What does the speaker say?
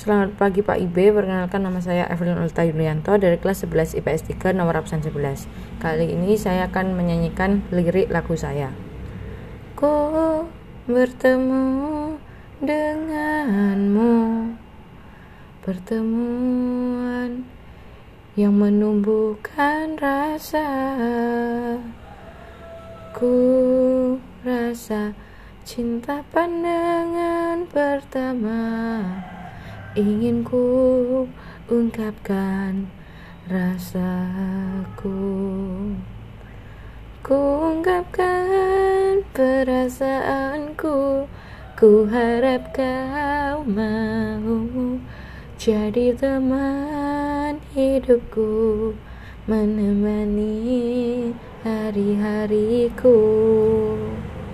Selamat pagi Pak IB, perkenalkan nama saya Evelyn Ulta Yulianto dari kelas 11 IPS 3 nomor absen 11 Kali ini saya akan menyanyikan lirik lagu saya. Ku bertemu denganmu Pertemuan yang menumbuhkan rasa. Ku rasa cinta pandangan pertama Ingin ku ungkapkan rasaku. Ku ungkapkan perasaanku. Ku harap kau mau Jadi teman hidupku Menemani hari-hariku